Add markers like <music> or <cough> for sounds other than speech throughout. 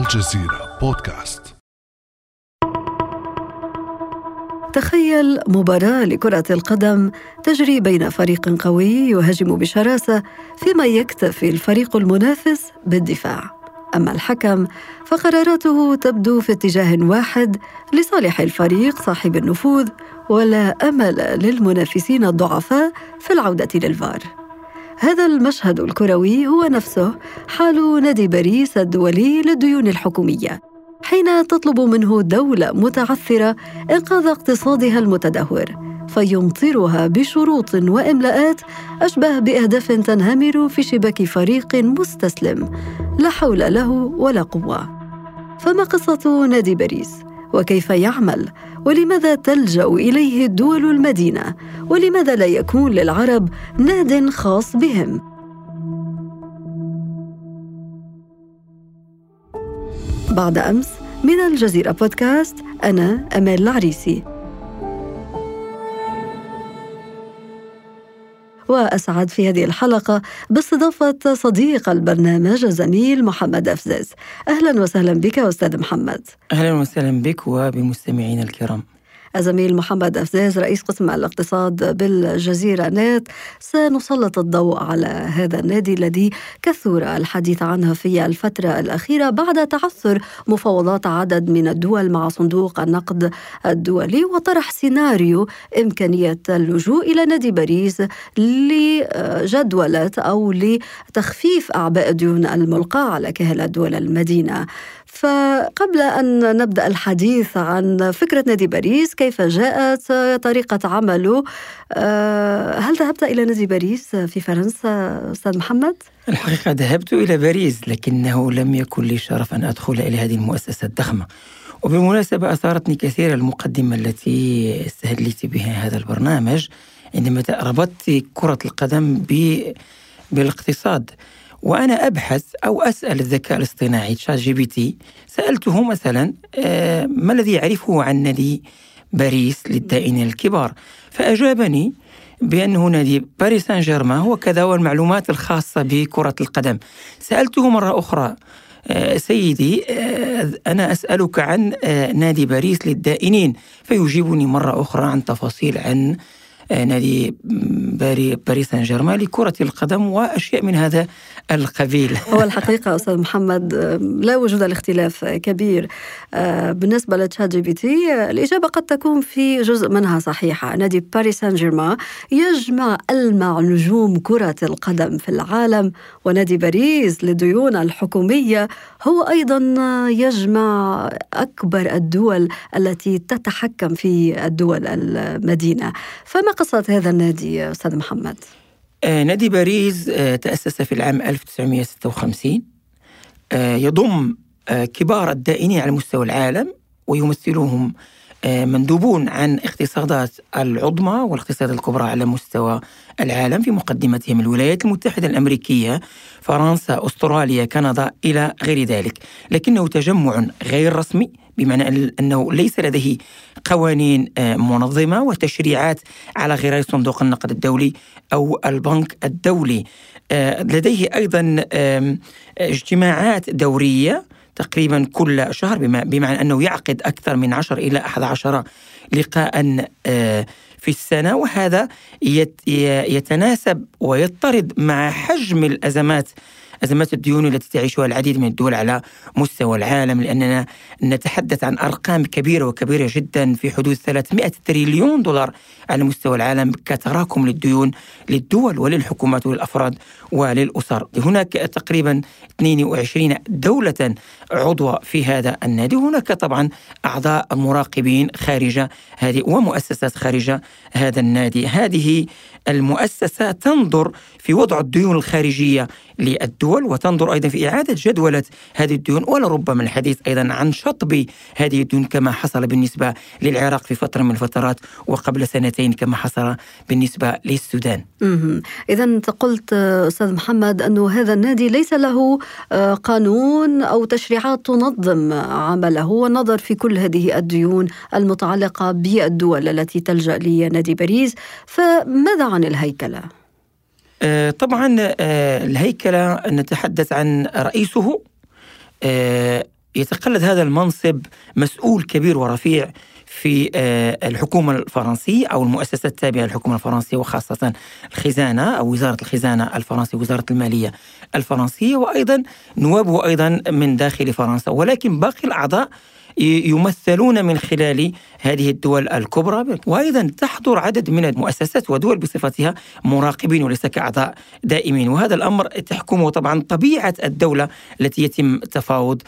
الجزيرة بودكاست. تخيل مباراة لكرة القدم تجري بين فريق قوي يهاجم بشراسة فيما يكتفي الفريق المنافس بالدفاع. أما الحكم فقراراته تبدو في اتجاه واحد لصالح الفريق صاحب النفوذ ولا أمل للمنافسين الضعفاء في العودة للفار. هذا المشهد الكروي هو نفسه حال نادي باريس الدولي للديون الحكومية حين تطلب منه دولة متعثرة إنقاذ اقتصادها المتدهور فيمطرها بشروط وإملاءات أشبه بأهداف تنهمر في شباك فريق مستسلم لا حول له ولا قوة. فما قصة نادي باريس؟ وكيف يعمل؟ ولماذا تلجأ إليه دول المدينة؟ ولماذا لا يكون للعرب ناد خاص بهم؟ بعد أمس من الجزيرة بودكاست أنا أمال العريسي. وأسعد في هذه الحلقة باستضافة صديق البرنامج الزميل محمد أفزاز. أهلا وسهلا بك أستاذ محمد. أهلا وسهلا بك وبالمستمعين الكرام. الزميل محمد أفزاز رئيس قسم الاقتصاد بالجزيرة نت سنسلط الضوء على هذا النادي الذي كثر الحديث عنه في الفترة الأخيرة بعد تعثر مفاوضات عدد من الدول مع صندوق النقد الدولي وطرح سيناريو إمكانية اللجوء إلى نادي باريس لجدولة أو لتخفيف أعباء الديون الملقاة على كاهل الدول المدينة. فقبل أن نبدأ الحديث عن فكرة نادي باريس كيف جاءت طريقة عمله؟ آه، هل ذهبت إلى نادي باريس في فرنسا أستاذ محمد؟ الحقيقة ذهبت إلى باريس لكنه لم يكن لي شرف أن أدخل إلى هذه المؤسسة الضخمة. وبالمناسبة أثارتني كثيرا المقدمة التي استهليت بها هذا البرنامج عندما ربطت كرة القدم بالاقتصاد. وأنا أبحث أو أسأل الذكاء الاصطناعي ChatGPT سألته مثلا آه، ما الذي يعرفه عن نادي باريس للدائنين الكبار؟ فأجابني بانه نادي باريس سان جيرمان هو كذا والمعلومات الخاصة بكرة القدم. سألته مرة أخرى آه، سيدي آه، أنا أسألك عن نادي باريس للدائنين. فيجيبني مرة أخرى عن تفاصيل عن نادي باريس سان جيرمان لكرة القدم وأشياء من هذا القبيل. <laughs> هو الحقيقة أستاذ محمد لا وجود الاختلاف كبير. آه، بالنسبة ل ChatGPT الإجابة قد تكون في جزء منها صحيحة. نادي باريس سان جيرمان يجمع ألمع نجوم كرة القدم في العالم ونادي باريس للديون الحكومية. هو أيضا يجمع أكبر الدول التي تتحكم في الدول المدينة. فما قصة هذا النادي أستاذ محمد؟ آه نادي باريس آه تأسس في العام 1956 آه يضم كبار الدائنين على مستوى العالم ويمثلهم مندوبون عن اقتصادات العظمى والاقتصادات الكبرى على مستوى العالم في مقدمتهم الولايات المتحدة الأمريكية فرنسا أستراليا كندا إلى غير ذلك لكنه تجمع غير رسمي بمعنى أنه ليس لديه قوانين آه، منظمة وتشريعات على غرار صندوق النقد الدولي أو البنك الدولي. آه، لديه أيضا اجتماعات دورية تقريبا كل شهر بمعنى أنه يعقد أكثر من 10 إلى 11 لقاء آه، في السنة. وهذا يتناسب ويضطرد مع حجم الأزمات أزمات الديون التي تعيشها العديد من الدول على مستوى العالم لأننا نتحدث عن أرقام كبيرة وكبيرة جدا في حدود 300 تريليون دولار على مستوى العالم كتراكم للديون للدول وللحكومات وللأفراد وللأسر. هناك تقريبا 22 دولة عضوة في هذا النادي. هناك طبعا أعضاء مراقبين خارج هذه ومؤسسات خارج هذا النادي. هذه المؤسسة تنظر في وضع الديون الخارجية للدول وتنظر أيضا في إعادة جدولة هذه الديون ولربما الحديث أيضا عن شطب هذه الديون كما حصل بالنسبة للعراق في فترة من الفترات وقبل سنتين كما حصل بالنسبة للسودان. إذا أنت قلت أستاذ محمد أن هذا النادي ليس له آه، قانون أو تشريعات تنظم عمله والنظر في كل هذه الديون المتعلقة بالدول التي تلجأ لنادي باريس. فماذا عن الهيكلة؟ آه، طبعا آه، الهيكلة نتحدث عن رئيسه. يتقلد هذا المنصب مسؤول كبير ورفيع في آه، الحكومة الفرنسية أو المؤسسات التابعة للحكومة الفرنسية وخاصة الخزانة أو وزارة الخزانة الفرنسية وزارة المالية الفرنسية وأيضا نوابه أيضا من داخل فرنسا. ولكن باقي الأعضاء يمثلون من خلال هذه الدول الكبرى. وأيضا تحضر عدد من المؤسسات ودول بصفتها مراقبين وليس كأعضاء دائمين. وهذا الأمر تحكمه طبعا طبيعة الدولة التي يتم التفاوض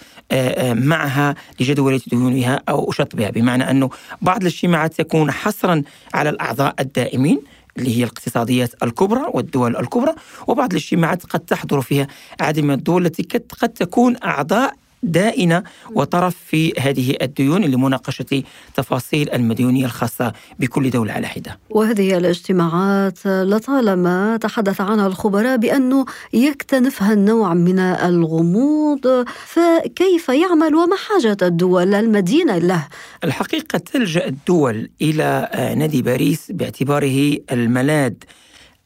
معها لجدوله ديونها أو شطبها بمعنى أنه بعض الاجتماعات تكون حصرا على الأعضاء الدائمين اللي هي الاقتصاديات الكبرى والدول الكبرى وبعض الاجتماعات قد تحضر فيها عدد من الدول التي قد تكون أعضاء دائنة وطرف في هذه الديون لمناقشة تفاصيل المديونية الخاصة بكل دولة على حدة وهذه الاجتماعات لطالما تحدث عنها الخبراء بأنه يكتنفها النوع من الغموض فكيف يعمل وما حاجة الدول المدينة له؟ الحقيقة تلجأ الدول إلى نادي باريس باعتباره الملاذ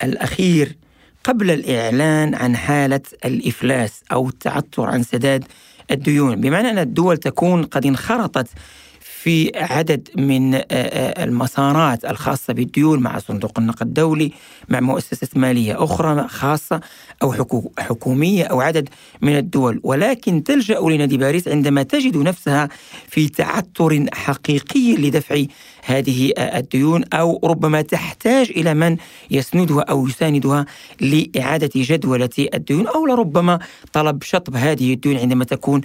الأخير قبل الإعلان عن حالة الإفلاس أو التعثر عن سداد الديون. بمعنى أن الدول تكون قد انخرطت في عدد من آه، آه، المسارات الخاصة بالديون مع صندوق النقد الدولي مع مؤسسات مالية أخرى خاصة أو حكومية أو عدد من الدول. ولكن تلجأ لنادي باريس عندما تجد نفسها في تعثر حقيقي لدفع هذه الديون أو ربما تحتاج إلى من يسندها أو يساندها لإعادة جدولة الديون أو لربما طلب شطب هذه الديون عندما تكون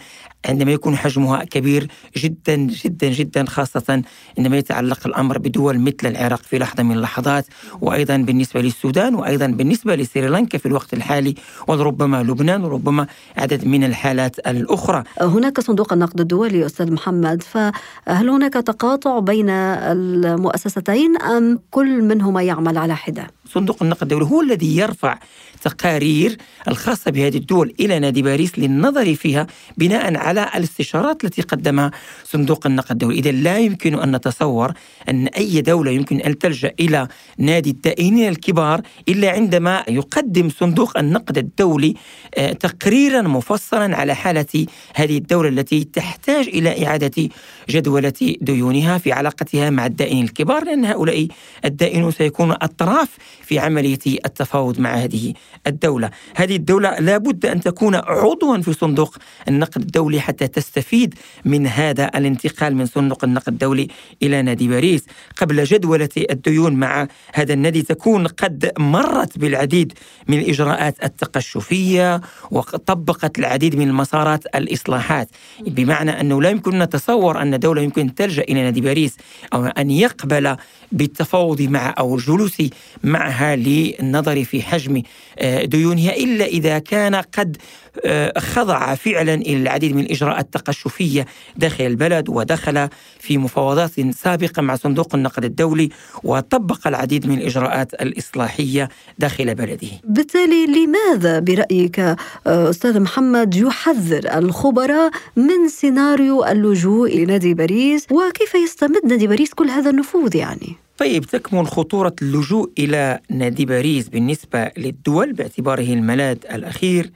عندما يكون حجمها كبير جدا جدا جدا خاصة عندما يتعلق الأمر بدول مثل العراق في لحظة من اللحظات وأيضا بالنسبة للسودان وأيضا بالنسبة لسريلانكا في الوقت الحالي وربما لبنان وربما عدد من الحالات الأخرى. هناك صندوق النقد الدولي أستاذ محمد فهل هناك تقاطع بين المؤسستين أم كل منهما يعمل على حدة؟ صندوق النقد الدولي هو الذي يرفع تقارير الخاصة بهذه الدول إلى نادي باريس للنظر فيها بناء على الاستشارات التي قدمها صندوق النقد الدولي إذا لا يمكن أن نتصور أن أي دولة يمكن أن تلجأ إلى نادي الدائنين الكبار إلا عندما يقدم صندوق النقد الدولي آه، تقريرا مفصلا على حالة هذه الدولة التي تحتاج إلى إعادة جدولة ديونها في علاقتها مع الدائنين الكبار لأن هؤلاء الدائنون سيكونون أطراف في عملية التفاوض مع هذه الدولة. هذه الدولة لابد أن تكون عضوا في صندوق النقد الدولي حتى تستفيد من هذا الانتقال من صندوق النقد الدولي إلى نادي باريس. قبل جدولة الديون مع هذا النادي تكون قد مرت بالعديد من الإجراءات التقشفية وطبقت العديد من المسارات الإصلاحات. بمعنى أنه لا يمكن نتصور أن دولة يمكن تلجأ إلى نادي باريس أو أن يقبل بالتفاوض مع أو الجلوس معها للنظر في حجم آه، ديونها إلا إذا كان قد آه، خضع فعلا إلى العديد من الإجراءات التقشفية داخل البلد ودخل في مفاوضات سابقة مع صندوق النقد الدولي وطبق العديد من الإجراءات الإصلاحية داخل بلده. بالتالي لماذا برأيك آه، أستاذ محمد يحذر الخبراء من سيناريو اللجوء لنادي باريس؟ وكيف يستمد نادي باريس كل هذا النفوذ يعني؟ طيب تكمن خطورة اللجوء إلى نادي باريس بالنسبة للدول باعتباره الملاذ الأخير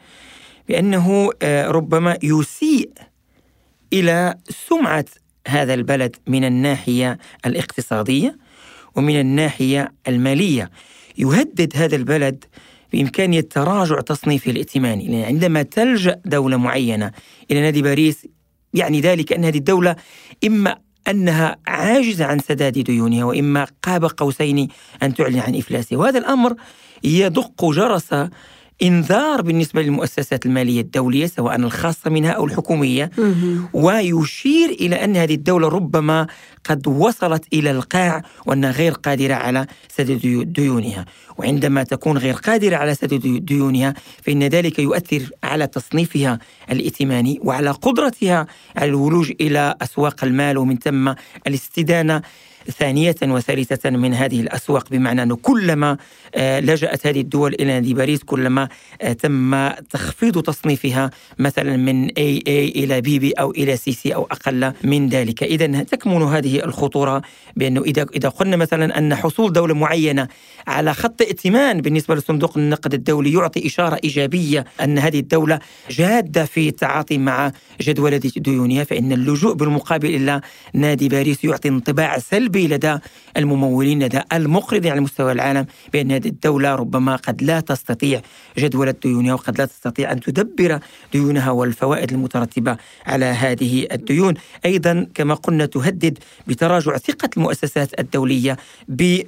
بأنه آه، ربما يسيء إلى سمعة هذا البلد من الناحية الاقتصادية ومن الناحية المالية يهدد هذا البلد بإمكانية تراجع تصنيفه الائتماني لأن عندما تلجأ دولة معينة إلى نادي باريس يعني ذلك أن هذه الدولة إما أنها عاجزة عن سداد ديونها وإما قاب قوسين أن تعلن عن إفلاسها وهذا الأمر يدق جرس إنذار بالنسبة للمؤسسات المالية الدولية سواء الخاصة منها أو الحكومية. ويشير إلى أن هذه الدولة ربما قد وصلت إلى القاع وأنها غير قادرة على سداد ديونها. وعندما تكون غير قادرة على سداد ديونها فإن ذلك يؤثر على تصنيفها الائتماني وعلى قدرتها على الولوج إلى أسواق المال ومن ثم الاستدانة ثانية وثالثة من هذه الأسواق. بمعنى أنه كلما آه، لجأت هذه الدول إلى نادي باريس كلما آه، تم تخفيض تصنيفها مثلا من AA إلى BB أو إلى CC أو أقل من ذلك. إذا تكمن هذه الخطورة بأنه إذا إذا قلنا مثلا أن حصول دولة معينة على خط ائتمان بالنسبة لصندوق النقد الدولي يعطي إشارة إيجابية أن هذه الدولة جادة في التعاطي مع جدولة ديونها فإن اللجوء بالمقابل إلى نادي باريس يعطي انطباع سلبي لدى الممولين لدى المقرضين على مستوى العالم بأن هذه الدولة ربما قد لا تستطيع جدولة ديونها وقد لا تستطيع أن تدبر ديونها والفوائد المترتبة على هذه الديون. أيضا كما قلنا تهدد بتراجع ثقة المؤسسات الدولية بجدية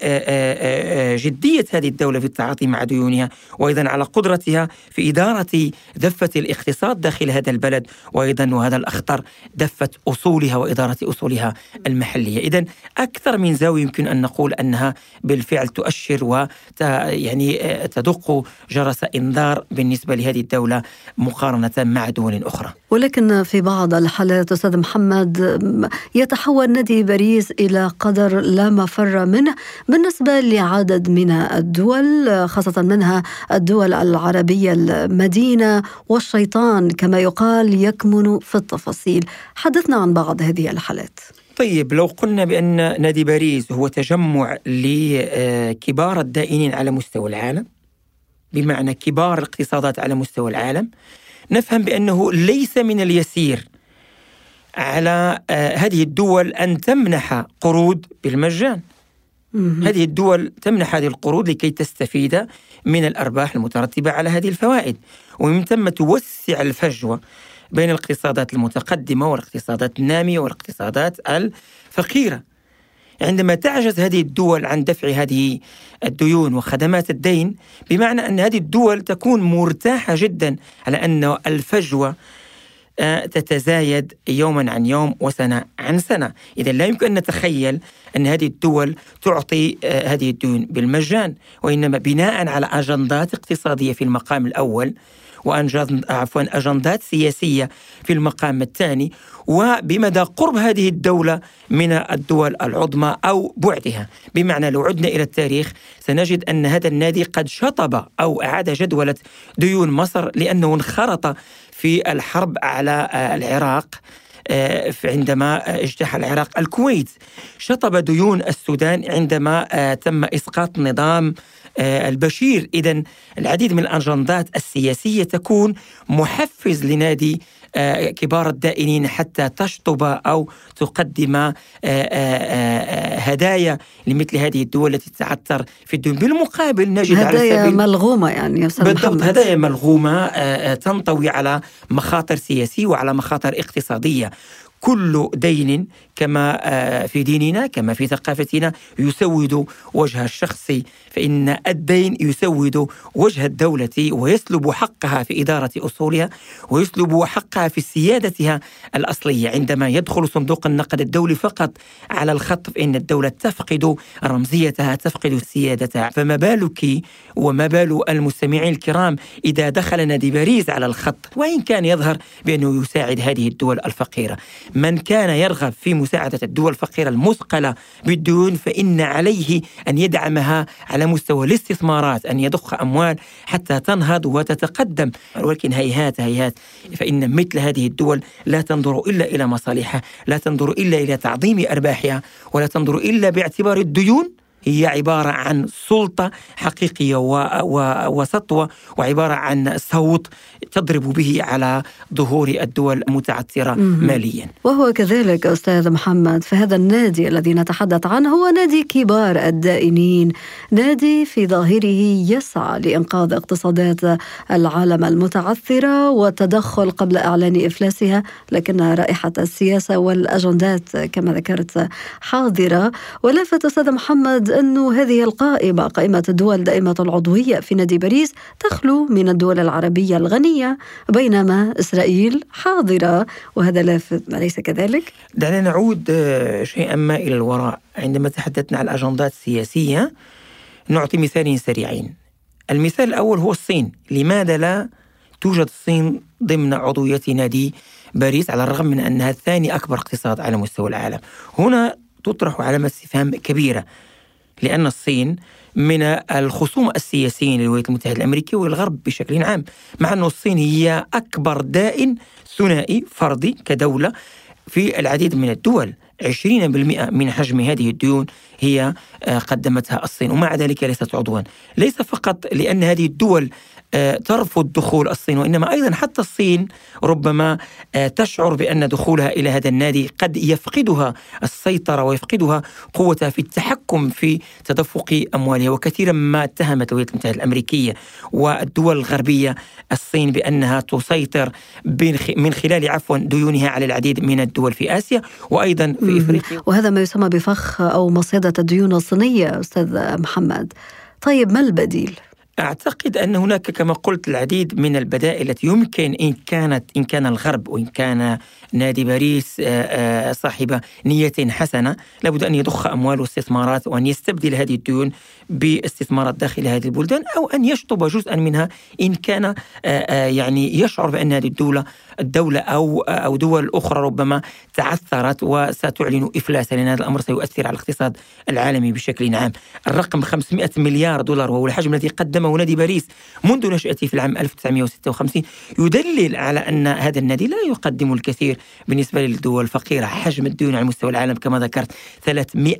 هذه الدولة في التعاطي مع ديونها وأيضا على قدرتها في إدارة دفة الاقتصاد داخل هذا البلد وأيضا وهذا الأخطر دفة أصولها وإدارة أصولها المحلية. إذا أكثر من زاوية يمكن أن نقول أنها بالفعل تؤشر و يعني تدق جرس إنذار بالنسبة لهذه الدولة مقارنة مع دول أخرى. ولكن في بعض الحالات أستاذ محمد يتحول نادي باريس إلى قدر لا مفر منه بالنسبة لعدد من الدول. خاصة منها الدول العربية المدينة والشيطان كما يقال يكمن في التفاصيل. حدثنا عن بعض هذه الحالات. طيب لو قلنا بأن نادي باريس هو تجمع لكبار الدائنين على مستوى العالم بمعنى كبار الاقتصادات على مستوى العالم نفهم بأنه ليس من اليسير على آه، هذه الدول أن تمنح قروض بالمجان. هذه الدول تمنح هذه القروض لكي تستفيد من الأرباح المترتبة على هذه الفوائد. ومن ثم توسع الفجوة بين الاقتصادات المتقدمة والاقتصادات النامية والاقتصادات الفقيرة. عندما تعجز هذه الدول عن دفع هذه الديون وخدمات الدين بمعنى أن هذه الدول تكون مرتاحة جدا على أن الفجوة تتزايد يوما عن يوم وسنة عن سنة. إذا لا يمكن أن نتخيل أن هذه الدول تعطي آه، هذه الديون بالمجان وإنما بناء على أجندات اقتصادية في المقام الأول عفوا أجندات سياسية في المقام الثاني وبمدى قرب هذه الدولة من الدول العظمى أو بعدها. بمعنى لو عدنا إلى التاريخ سنجد أن هذا النادي قد شطب أو أعاد جدولة ديون مصر لأنه انخرط في الحرب على العراق. عندما اجتاح العراق الكويت. شطب ديون السودان عندما آه، تم إسقاط نظام آه، البشير. اذا العديد من الاجندات السياسية تكون محفز لنادي آه، كبار الدائنين حتى تشطب أو تقدم آه، هدايا لمثل هذه الدول التي تتعثر في الدين. بالمقابل نجد هدايا على ملغومة يعني يا بالضبط هدايا ملغومة تنطوي على مخاطر سياسية وعلى مخاطر اقتصادية. كل دين كما آه، في ديننا كما في ثقافتنا يسود وجه الشخص فإن الدين يسود وجه الدولة ويسلب حقها في إدارة أصولها ويسلب حقها في سيادتها الأصلية. عندما يدخل صندوق النقد الدولي فقط على الخط فإن الدولة تفقد رمزيتها تفقد سيادتها. فما بالك وما بال المستمعين الكرام إذا دخل نادي باريس على الخط؟ وإن كان يظهر بأنه يساعد هذه الدول الفقيرة. من كان يرغب في مساعدة الدول الفقيرة المثقلة بالديون فإن عليه أن يدعمها على مستوى الاستثمارات أن يضخ أموال حتى تنهض وتتقدم. ولكن هيهات هيهات فإن مثل هذه الدول لا تنظر إلا إلى مصالحها لا تنظر إلا إلى تعظيم أرباحها ولا تنظر إلا باعتبار الديون هي عبارة عن سلطة حقيقية وسطوة وعبارة عن صوت تضرب به على ظهور الدول المتعثرة ماليا. وهو كذلك أستاذ محمد فهذا النادي الذي نتحدث عنه هو نادي كبار الدائنين نادي في ظاهره يسعى لإنقاذ اقتصادات العالم المتعثرة والتدخل قبل إعلان إفلاسها لكن رائحة السياسة والأجندات كما ذكرت حاضرة. ولفت أستاذ محمد أن هذه القائمة قائمة الدول دائمة العضوية في نادي باريس تخلو من الدول العربية الغنية بينما إسرائيل حاضرة وهذا لافت أليس كذلك؟ دعنا نعود آه، شيئا ما إلى الوراء. عندما تحدثنا عن الأجندات السياسية نعطي مثالين سريعين. المثال الأول هو الصين. لماذا لا توجد الصين ضمن عضوية نادي باريس على الرغم من أنها ثاني أكبر اقتصاد على مستوى العالم؟ هنا تطرح علامة استفهام كبيرة. لأن الصين من الخصوم السياسيين للولايات المتحدة الأمريكية والغرب بشكل عام مع أن الصين هي أكبر دائن ثنائي فردي كدولة في العديد من الدول. 20% من حجم هذه الديون هي آه، قدمتها الصين ومع ذلك ليست عضوا. ليس فقط لأن هذه الدول ترفض دخول الصين وإنما أيضا حتى الصين ربما آه، تشعر بأن دخولها إلى هذا النادي قد يفقدها السيطرة ويفقدها قوتها في التحكم في تدفق أموالها وكثيرا ما اتهمت الولايات المتحده الأمريكية والدول الغربية الصين بأنها تسيطر من خلال عفوا ديونها على العديد من الدول في آسيا وأيضا في إفريقيا. وهذا ما يسمى بفخ أو مصيدة الديون الصينية أستاذ محمد. طيب ما البديل؟ أعتقد أن هناك كما قلت العديد من البدائل التي يمكن إن كانت إن كان الغرب وإن كان نادي باريس آه، آه، صاحب نية حسنة لابد أن يضخ أموال واستثمارات وأن يستبدل هذه الديون باستثمارات داخل هذه البلدان أو أن يشطب جزءا منها إن كان آه، يعني يشعر بأن هذه الدولة الدولة أو أو دول أخرى ربما تعثرت وستعلن افلاسا لأن هذا الأمر سيؤثر على الاقتصاد العالمي بشكل عام. الرقم 500 مليار دولار وهو الحجم الذي قدمه نادي باريس منذ نشأته في العام 1956 يدلل على أن هذا النادي لا يقدم الكثير بالنسبة للدول الفقيرة. حجم الديون على مستوى العالم كما ذكرت 300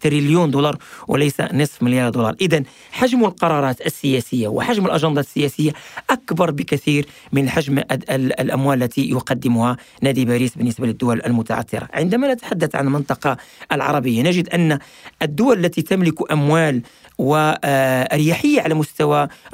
تريليون دولار وليس نصف مليار دولار. إذا حجم القرارات السياسية وحجم الأجندات السياسية أكبر بكثير من حجم الأموال التي يقدمها نادي باريس بالنسبة للدول المتعثرة. عندما نتحدث عن المنطقة العربية نجد أن الدول التي تملك أموال وأريحية على مستوى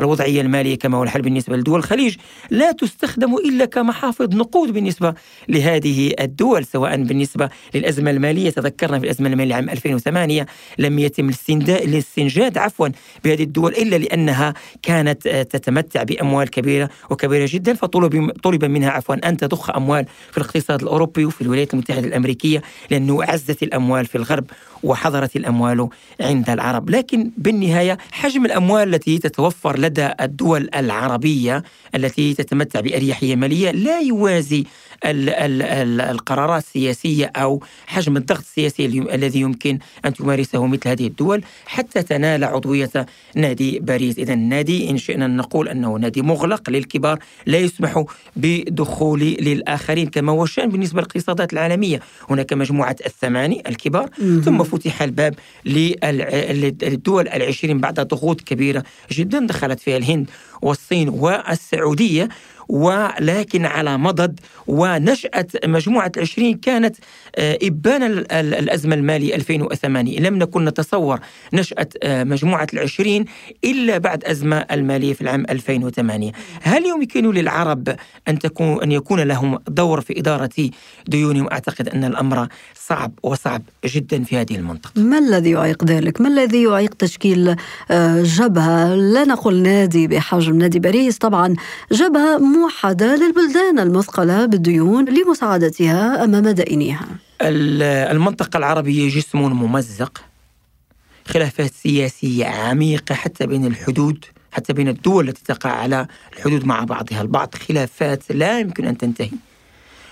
الوضعية المالية كما هو الحال بالنسبة لدول الخليج لا تستخدم إلا كمحافظ نقود بالنسبة لهذه الدول سواء بالنسبة للأزمة المالية. تذكرنا في الأزمة المالية عام 2008 لم يتم الاستنجاد عفوا بهذه الدول إلا لأنها كانت تتمتع بأموال كبيرة وكبيرة جدا فطلب طلب منها عفوا أن تضخ أموال في الاقتصاد الأوروبي وفي الولايات المتحدة الأمريكية لأنه عزت الأموال في الغرب وحضرت الأموال عند العرب. لكن بالنهاية حجم الأموال التي تتوفر لدى الدول العربية التي تتمتع بأريحية مالية لا يوازي ال ال ال القرارات السياسية أو حجم الضغط السياسي الذي يمكن أن تمارسه مثل هذه الدول حتى تنال عضوية نادي باريس. إذا النادي إن شئنا نقول أنه نادي مغلق للكبار لا يسمح بدخول للآخرين كما هو الشأن بالنسبة للاقتصادات العالمية. هناك مجموعة الثماني الكبار ثم فتح الباب للدول العشرين بعد ضغوط كبيرة جدا دخلت فيها الهند والصين والسعودية ولكن على مضض ونشأة مجموعة العشرين كانت آه، إبان الأزمة المالية 2008 لم نكن نتصور نشأة آه، مجموعة العشرين إلا بعد أزمة المالية في العام 2008 هل يمكن للعرب أن تكون أن يكون لهم دور في إدارة ديونهم؟ أعتقد أن الأمر صعب وصعب جدا في هذه المنطقة. ما الذي يعيق ذلك؟ ما الذي يعيق تشكيل آه، جبهة؟ لا نقول نادي بحجم نادي باريس. طبعا جبهة موحدة للبلدان المثقلة بالديون لمساعدتها أمام دائنيها. المنطقة العربية جسم ممزق خلافات سياسية عميقة حتى بين الحدود حتى بين الدول التي تقع على الحدود مع بعضها البعض خلافات لا يمكن أن تنتهي.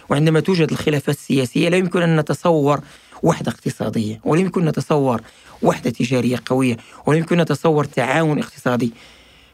وعندما توجد الخلافات السياسية لا يمكن أن نتصور وحدة اقتصادية ولا يمكن أن نتصور وحدة تجارية قوية ولا يمكن أن نتصور تعاون اقتصادي.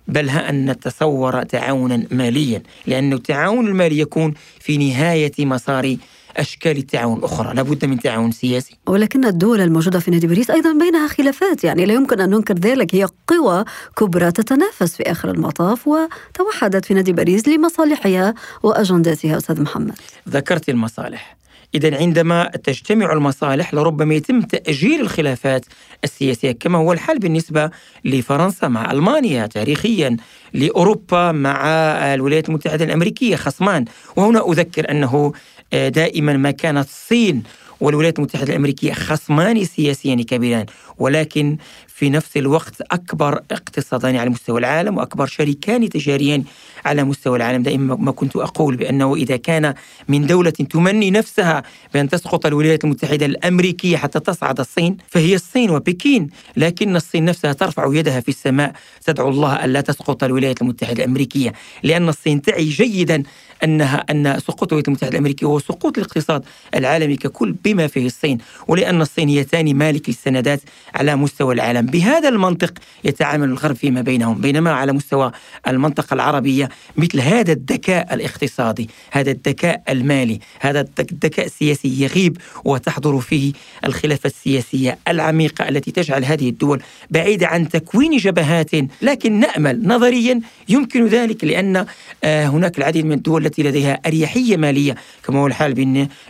بل ها أن نتصور تعاونا ماليا لأن التعاون المالي يكون في نهاية مسار أشكال التعاون الأخرى. لابد من تعاون سياسي. ولكن الدول الموجودة في نادي باريس أيضا بينها خلافات. يعني لا يمكن أن ننكر ذلك. هي قوى كبرى تتنافس في آخر المطاف وتوحدت في نادي باريس لمصالحها وأجنداتها أستاذ محمد. ذكرت المصالح. إذا عندما تجتمع المصالح لربما يتم تأجيل الخلافات السياسية كما هو الحال بالنسبة لفرنسا مع ألمانيا تاريخيا لأوروبا مع الولايات المتحدة الأمريكية خصمان وهنا أذكر أنه دائما ما كانت الصين والولايات المتحدة الأمريكية خصمان سياسيان كبيران ولكن في نفس الوقت أكبر اقتصادان على مستوى العالم وأكبر شريكان تجاريان على مستوى العالم. دائما ما كنت أقول بأنه إذا كان من دولة تمني نفسها بأن تسقط الولايات المتحدة الأمريكية حتى تصعد الصين فهي الصين وبكين لكن الصين نفسها ترفع يدها في السماء. تدعو الله ألا تسقط الولايات المتحدة الأمريكية لأن الصين تعي جيدا انها أن سقوط الولايات المتحدة الأمريكية هو سقوط الاقتصاد العالمي ككل بما فيه الصين ولأن الصين هي ثاني مالك للسندات على مستوى العالم. بهذا المنطق يتعامل الغرب فيما بينهم بينما على مستوى المنطقة العربية مثل هذا الذكاء الاقتصادي هذا الذكاء المالي هذا الذكاء السياسي يغيب وتحضر فيه الخلافة السياسية العميقة التي تجعل هذه الدول بعيدة عن تكوين جبهات لكن نأمل نظريا يمكن ذلك لأن آه، هناك العديد من الدول التي لديها أريحية مالية كما هو الحال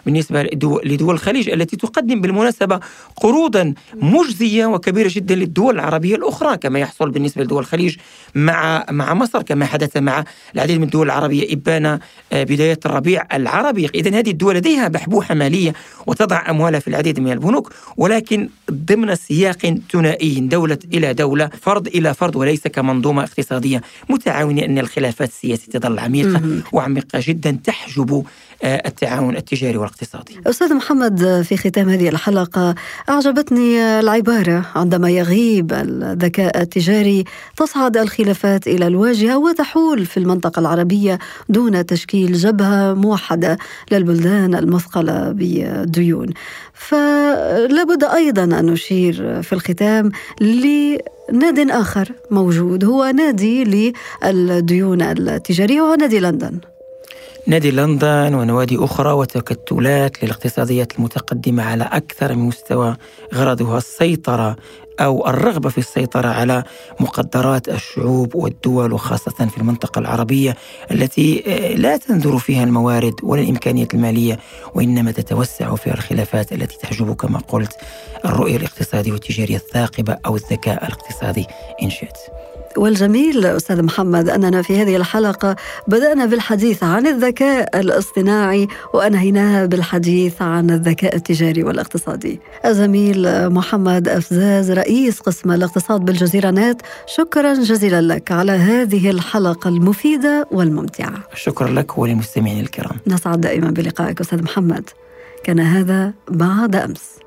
بالنسبة لدول الخليج التي تقدم بالمناسبة قروضا مجزية وكبيرة جدا للدول العربية الأخرى كما يحصل بالنسبة لدول الخليج مع مع مصر كما حدث مع العديد من الدول العربية. إبان آه، بداية الربيع العربي. اذا هذه الدول لديها بحبوحة مالية وتضع أموالها في العديد من البنوك ولكن ضمن سياق ثنائي دولة إلى دولة فرد إلى فرد وليس كمنظومة اقتصادية. متعاونة أن الخلافات السياسية تظل عميقة وعميقة جدا تحجب التعاون التجاري والاقتصادي. أستاذ محمد في ختام هذه الحلقة أعجبتني العبارة عندما يغيب الذكاء التجاري تصعد الخلافات إلى الواجهة وتحول في المنطقة العربية دون تشكيل جبهة موحدة للبلدان المثقلة بالديون. فلابد أيضا أن نشير في الختام لناد آخر موجود هو نادي للديون التجارية وهو نادي لندن. نادي لندن ونوادي أخرى وتكتلات للاقتصاديات المتقدمة على أكثر من مستوى غرضها السيطرة أو الرغبة في السيطرة على مقدرات الشعوب والدول وخاصة في المنطقة العربية التي آه، لا تنظر فيها الموارد ولا الإمكانيات المالية وإنما تتوسع فيها الخلافات التي تحجب كما قلت الرؤية الاقتصادية والتجارية الثاقبة أو الذكاء الاقتصادي إن شئت. والجميل أستاذ محمد أننا في هذه الحلقة بدأنا بالحديث عن الذكاء الاصطناعي وانهيناها بالحديث عن الذكاء التجاري والاقتصادي. الزميل محمد أفزاز رئيس قسم الاقتصاد بالجزيرة نت شكرا جزيلا لك على هذه الحلقة المفيدة والممتعة. شكرا لك وللمستمعين الكرام. نسعد دائما بلقائك أستاذ محمد. كان هذا بعد أمس.